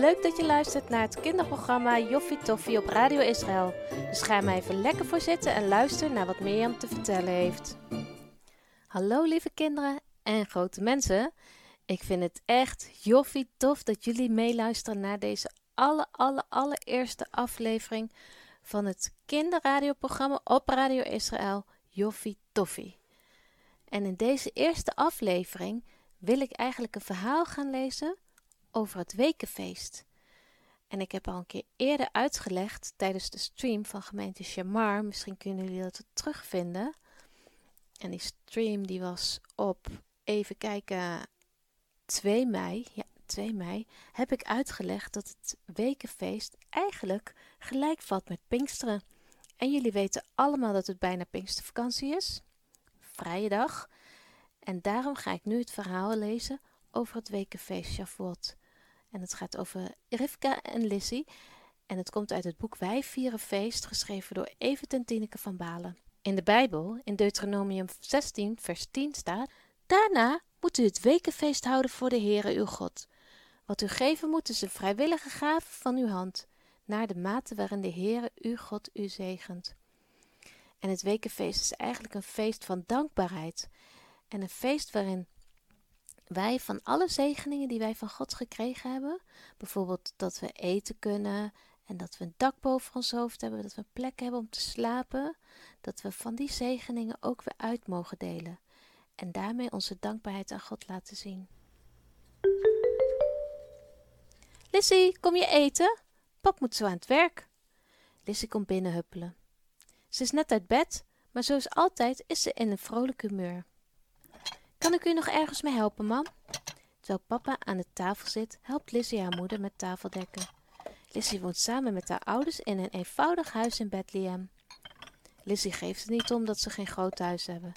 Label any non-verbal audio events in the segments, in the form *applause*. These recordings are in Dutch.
Leuk dat je luistert naar het kinderprogramma Joffie Toffie op Radio Israël. Dus ga maar even lekker voor zitten en luister naar wat Mirjam te vertellen heeft. Hallo lieve kinderen en grote mensen. Ik vind het echt joffie tof dat jullie meeluisteren naar deze alle, alle, allereerste aflevering van het kinderradioprogramma op Radio Israël Joffie Toffie. En in deze eerste aflevering wil ik eigenlijk een verhaal gaan lezen over het wekenfeest. En ik heb al een keer eerder uitgelegd tijdens de stream van gemeente Shamar. Misschien kunnen jullie dat terugvinden. En die stream die was op, even kijken, 2 mei. Ja, 2 mei. Heb ik uitgelegd dat het wekenfeest eigenlijk gelijk valt met Pinksteren. En jullie weten allemaal dat het bijna Pinkstervakantie is. Vrije dag. En daarom ga ik nu het verhaal lezen over het wekenfeest Shavuot. En het gaat over Rivka en Lissy. En het komt uit het boek Wij vieren feest, geschreven door Evert en Tineke van Balen. In de Bijbel, in Deuteronomium 16, vers 10 staat: Daarna moet u het wekenfeest houden voor de Heere uw God. Wat u geven moet is een vrijwillige gave van uw hand, naar de mate waarin de Heere uw God u zegent. En het wekenfeest is eigenlijk een feest van dankbaarheid. En een feest waarin wij van alle zegeningen die wij van God gekregen hebben, bijvoorbeeld dat we eten kunnen en dat we een dak boven ons hoofd hebben, dat we een plek hebben om te slapen, dat we van die zegeningen ook weer uit mogen delen en daarmee onze dankbaarheid aan God laten zien. Lissy, kom je eten? Pap moet zo aan het werk. Lissy komt binnen huppelen. Ze is net uit bed, maar zoals altijd is ze in een vrolijk humeur. Kan ik u nog ergens mee helpen, mam? Terwijl papa aan de tafel zit, helpt Lizzie haar moeder met tafeldekken. Lizzie woont samen met haar ouders in een eenvoudig huis in Bethlehem. Lizzie geeft het niet om dat ze geen groot huis hebben.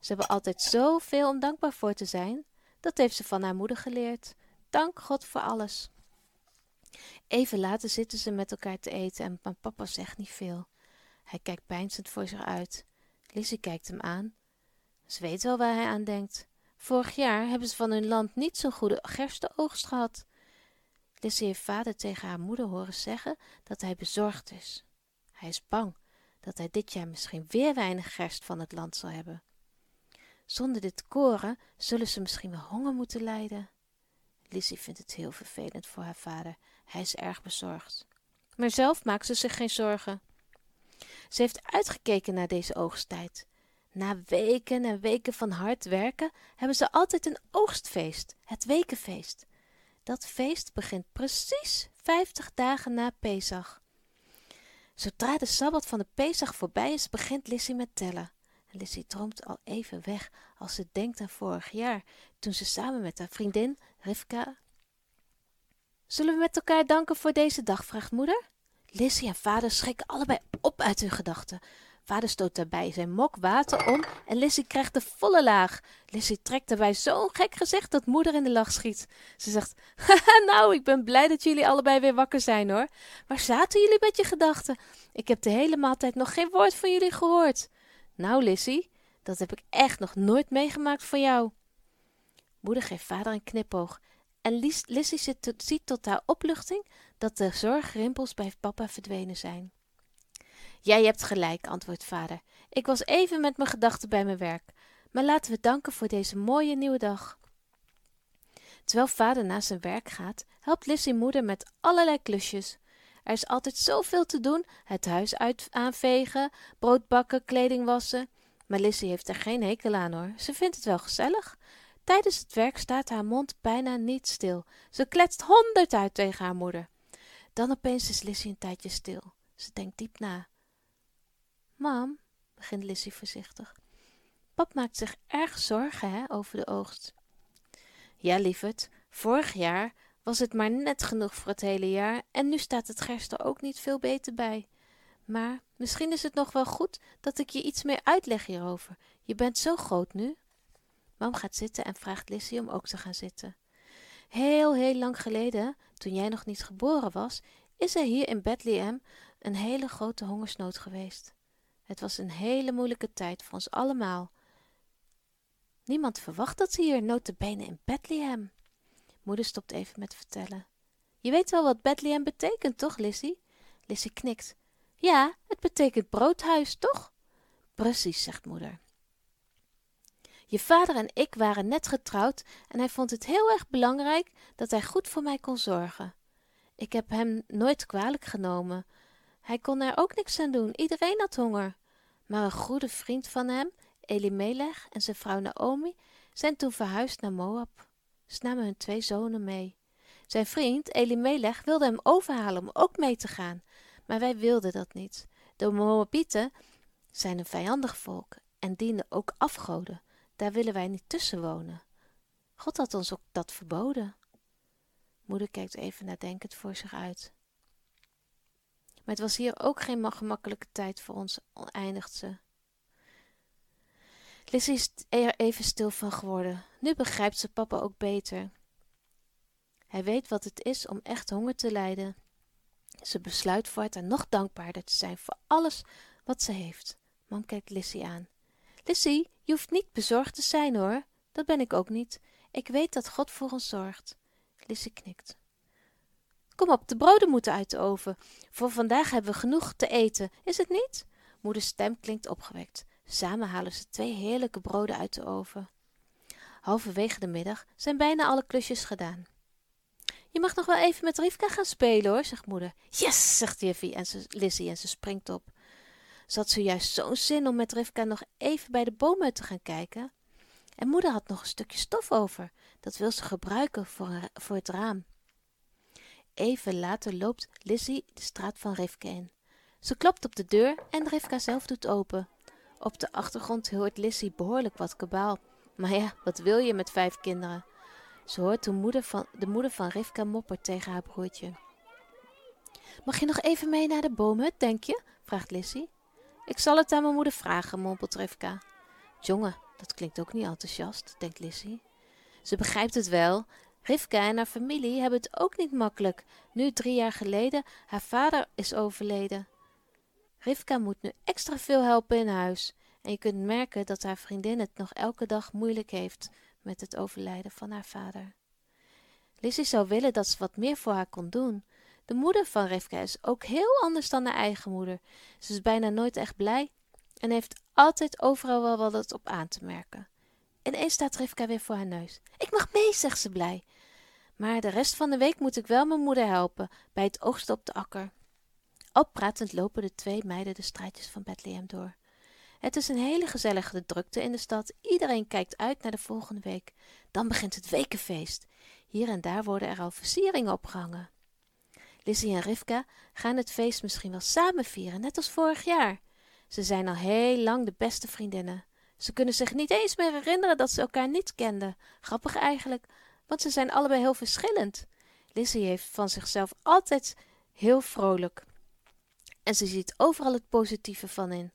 Ze hebben altijd zoveel om dankbaar voor te zijn. Dat heeft ze van haar moeder geleerd. Dank God voor alles. Even later zitten ze met elkaar te eten en papa zegt niet veel. Hij kijkt peinzend voor zich uit. Lizzie kijkt hem aan. Ze weet wel waar hij aan denkt. Vorig jaar hebben ze van hun land niet zo'n goede gerstenoogst gehad. Lissy heeft vader tegen haar moeder horen zeggen dat hij bezorgd is. Hij is bang dat hij dit jaar misschien weer weinig gerst van het land zal hebben. Zonder dit koren zullen ze misschien wel honger moeten lijden. Lissy vindt het heel vervelend voor haar vader. Hij is erg bezorgd. Maar zelf maakt ze zich geen zorgen. Ze heeft uitgekeken naar deze oogsttijd. Na weken en weken van hard werken hebben ze altijd een oogstfeest, het wekenfeest. Dat feest begint precies vijftig dagen na Pesach. Zodra de sabbat van de Pesach voorbij is, begint Lissy met tellen. En Lissy droomt al even weg als ze denkt aan vorig jaar, toen ze samen met haar vriendin Rivka. Zullen we met elkaar danken voor deze dag? vraagt moeder. Lissy en vader schrikken allebei op uit hun gedachten. Vader stoot daarbij zijn mok water om en Lissy krijgt de volle laag. Lissy trekt daarbij zo'n gek gezicht dat moeder in de lach schiet. Ze zegt, *laughs* nou, ik ben blij dat jullie allebei weer wakker zijn hoor. Waar zaten jullie met je gedachten? Ik heb de hele maaltijd nog geen woord van jullie gehoord. Nou Lissy, dat heb ik echt nog nooit meegemaakt van jou. Moeder geeft vader een knipoog en Lissy ziet tot haar opluchting dat de zorgrimpels bij papa verdwenen zijn. Jij hebt gelijk, antwoordt vader. Ik was even met mijn gedachten bij mijn werk. Maar laten we danken voor deze mooie nieuwe dag. Terwijl vader naar zijn werk gaat, helpt Lissy moeder met allerlei klusjes. Er is altijd zoveel te doen: het huis uit aanvegen, brood bakken, kleding wassen. Maar Lissy heeft er geen hekel aan hoor. Ze vindt het wel gezellig. Tijdens het werk staat haar mond bijna niet stil. Ze kletst honderd uit tegen haar moeder. Dan opeens is Lissy een tijdje stil. Ze denkt diep na. Mam, begint Lissy voorzichtig. Pap maakt zich erg zorgen hè, over de oogst. Ja, lieverd, vorig jaar was het maar net genoeg voor het hele jaar en nu staat het gerst er ook niet veel beter bij. Maar misschien is het nog wel goed dat ik je iets meer uitleg hierover. Je bent zo groot nu. Mam gaat zitten en vraagt Lissy om ook te gaan zitten. Heel, heel lang geleden, toen jij nog niet geboren was, is er hier in Bethlehem een hele grote hongersnood geweest. Het was een hele moeilijke tijd voor ons allemaal. Niemand verwacht dat hier, notabene in Bethlehem. Moeder stopt even met vertellen. Je weet wel wat Bethlehem betekent, toch, Lizzie? Lizzie knikt. Ja, het betekent broodhuis, toch? Precies, zegt moeder. Je vader en ik waren net getrouwd en hij vond het heel erg belangrijk dat hij goed voor mij kon zorgen. Ik heb hem nooit kwalijk genomen. Hij kon er ook niks aan doen, iedereen had honger. Maar een goede vriend van hem, Elimelech en zijn vrouw Naomi, zijn toen verhuisd naar Moab. Ze namen hun twee zonen mee. Zijn vriend Elimelech wilde hem overhalen om ook mee te gaan, maar wij wilden dat niet. De Moabieten zijn een vijandig volk en dienen ook afgoden. Daar willen wij niet tussen wonen. God had ons ook dat verboden. Moeder kijkt even nadenkend voor zich uit. Het was hier ook geen gemakkelijke tijd voor ons, eindigt ze. Lizzie is er even stil van geworden. Nu begrijpt ze papa ook beter. Hij weet wat het is om echt honger te lijden. Ze besluit voortaan nog dankbaarder te zijn voor alles wat ze heeft. Mam kijkt Lissy aan. Lissy, je hoeft niet bezorgd te zijn hoor. Dat ben ik ook niet. Ik weet dat God voor ons zorgt. Lissy knikt. Kom op, de broden moeten uit de oven. Voor vandaag hebben we genoeg te eten, is het niet? Moeders stem klinkt opgewekt. Samen halen ze twee heerlijke broden uit de oven. Halverwege de middag zijn bijna alle klusjes gedaan. Je mag nog wel even met Rivka gaan spelen hoor, zegt moeder. Yes, zegt Jiffy en ze, Lizzie en ze springt op. Ze had zojuist zo'n zin om met Rivka nog even bij de bomen te gaan kijken. En moeder had nog een stukje stof over. Dat wil ze gebruiken voor, voor het raam. Even later loopt Lizzie de straat van Rivka in. Ze klopt op de deur en Rivka zelf doet open. Op de achtergrond hoort Lizzie behoorlijk wat kabaal. Maar ja, wat wil je met vijf kinderen? Ze hoort de moeder van, de moeder van Rivka moppert tegen haar broertje. Mag je nog even mee naar de boomhut, denk je? vraagt Lizzie. Ik zal het aan mijn moeder vragen, mompelt Rivka. Jongen, dat klinkt ook niet enthousiast, denkt Lizzie. Ze begrijpt het wel. Rivka en haar familie hebben het ook niet makkelijk, nu drie jaar geleden haar vader is overleden. Rivka moet nu extra veel helpen in huis. En je kunt merken dat haar vriendin het nog elke dag moeilijk heeft met het overlijden van haar vader. Lizzie zou willen dat ze wat meer voor haar kon doen. De moeder van Rivka is ook heel anders dan haar eigen moeder. Ze is bijna nooit echt blij en heeft altijd overal wel wat op aan te merken. Ineens staat Rivka weer voor haar neus. Ik mag mee, zegt ze blij. Maar de rest van de week moet ik wel mijn moeder helpen bij het oogsten op de akker. Al lopen de twee meiden de straatjes van Bethlehem door. Het is een hele gezellige drukte in de stad. Iedereen kijkt uit naar de volgende week. Dan begint het wekenfeest. Hier en daar worden er al versieringen opgehangen. Lizzie en Rivka gaan het feest misschien wel samen vieren, net als vorig jaar. Ze zijn al heel lang de beste vriendinnen. Ze kunnen zich niet eens meer herinneren dat ze elkaar niet kenden. Grappig eigenlijk, want ze zijn allebei heel verschillend. Lizzie heeft van zichzelf altijd heel vrolijk. En ze ziet overal het positieve van in.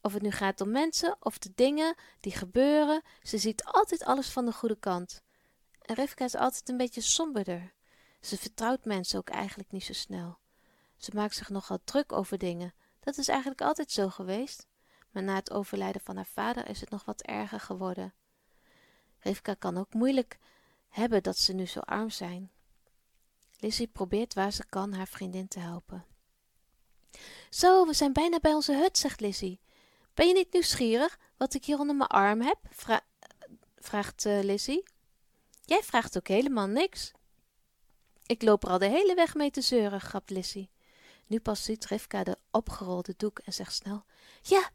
Of het nu gaat om mensen of de dingen die gebeuren, ze ziet altijd alles van de goede kant. En Rivka is altijd een beetje somberder. Ze vertrouwt mensen ook eigenlijk niet zo snel. Ze maakt zich nogal druk over dingen. Dat is eigenlijk altijd zo geweest. Maar na het overlijden van haar vader is het nog wat erger geworden. Rivka kan ook moeilijk hebben dat ze nu zo arm zijn. Lizzie probeert waar ze kan haar vriendin te helpen. Zo, we zijn bijna bij onze hut, zegt Lizzie. Ben je niet nieuwsgierig wat ik hier onder mijn arm heb? vraagt uh, Lizzie. Jij vraagt ook helemaal niks. Ik loop er al de hele weg mee te zeuren, grapt Lizzie. Nu pas ziet Rivka de opgerolde doek en zegt snel: Ja,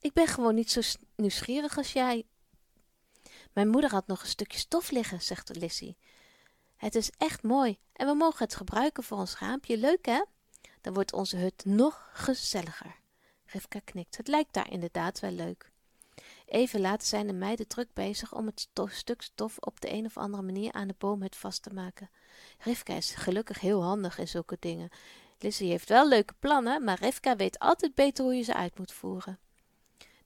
ik ben gewoon niet zo nieuwsgierig als jij. Mijn moeder had nog een stukje stof liggen, zegt Lizzie. Het is echt mooi en we mogen het gebruiken voor ons raampje. Leuk, hè? Dan wordt onze hut nog gezelliger. Rivka knikt. Het lijkt daar inderdaad wel leuk. Even later zijn de meiden druk bezig om het stuk stof op de een of andere manier aan de boomhut vast te maken. Rivka is gelukkig heel handig in zulke dingen. Lizzie heeft wel leuke plannen, maar Rivka weet altijd beter hoe je ze uit moet voeren.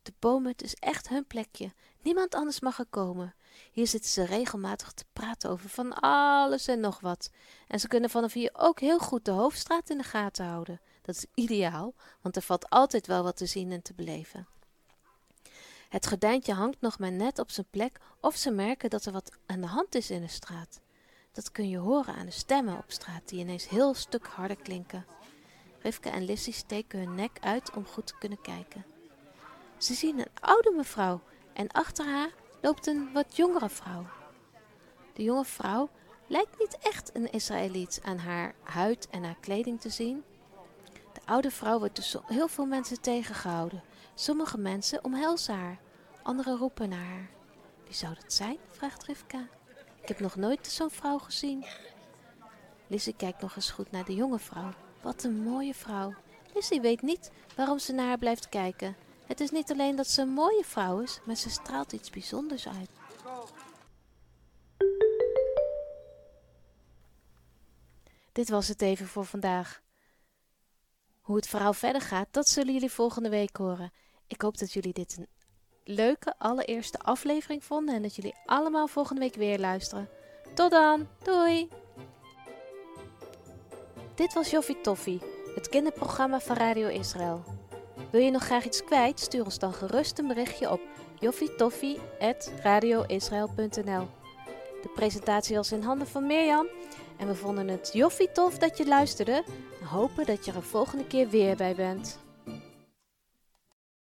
De boomhut is echt hun plekje. Niemand anders mag er komen. Hier zitten ze regelmatig te praten over van alles en nog wat. En ze kunnen vanaf hier ook heel goed de hoofdstraat in de gaten houden. Dat is ideaal, want er valt altijd wel wat te zien en te beleven. Het gordijntje hangt nog maar net op zijn plek of ze merken dat er wat aan de hand is in de straat. Dat kun je horen aan de stemmen op straat die ineens heel stuk harder klinken. Rivka en Lissy steken hun nek uit om goed te kunnen kijken. Ze zien een oude mevrouw en achter haar loopt een wat jongere vrouw. De jonge vrouw lijkt niet echt een Israëliet aan haar huid en haar kleding te zien. De oude vrouw wordt dus heel veel mensen tegengehouden. Sommige mensen omhelzen haar, anderen roepen naar haar. Wie zou dat zijn? vraagt Rivka. Ik heb nog nooit zo'n vrouw gezien. Lizzie kijkt nog eens goed naar de jonge vrouw. Wat een mooie vrouw. Lizzie weet niet waarom ze naar haar blijft kijken. Het is niet alleen dat ze een mooie vrouw is, maar ze straalt iets bijzonders uit. Dit was het even voor vandaag. Hoe het verhaal verder gaat, dat zullen jullie volgende week horen. Ik hoop dat jullie dit een leuke allereerste aflevering vonden en dat jullie allemaal volgende week weer luisteren. Tot dan, doei! Dit was Joffie Toffie, het kinderprogramma van Radio Israël. Wil je nog graag iets kwijt? Stuur ons dan gerust een berichtje op joffietoffie.radioisrael.nl De presentatie was in handen van Mirjam en we vonden het joffie tof dat je luisterde en hopen dat je er volgende keer weer bij bent.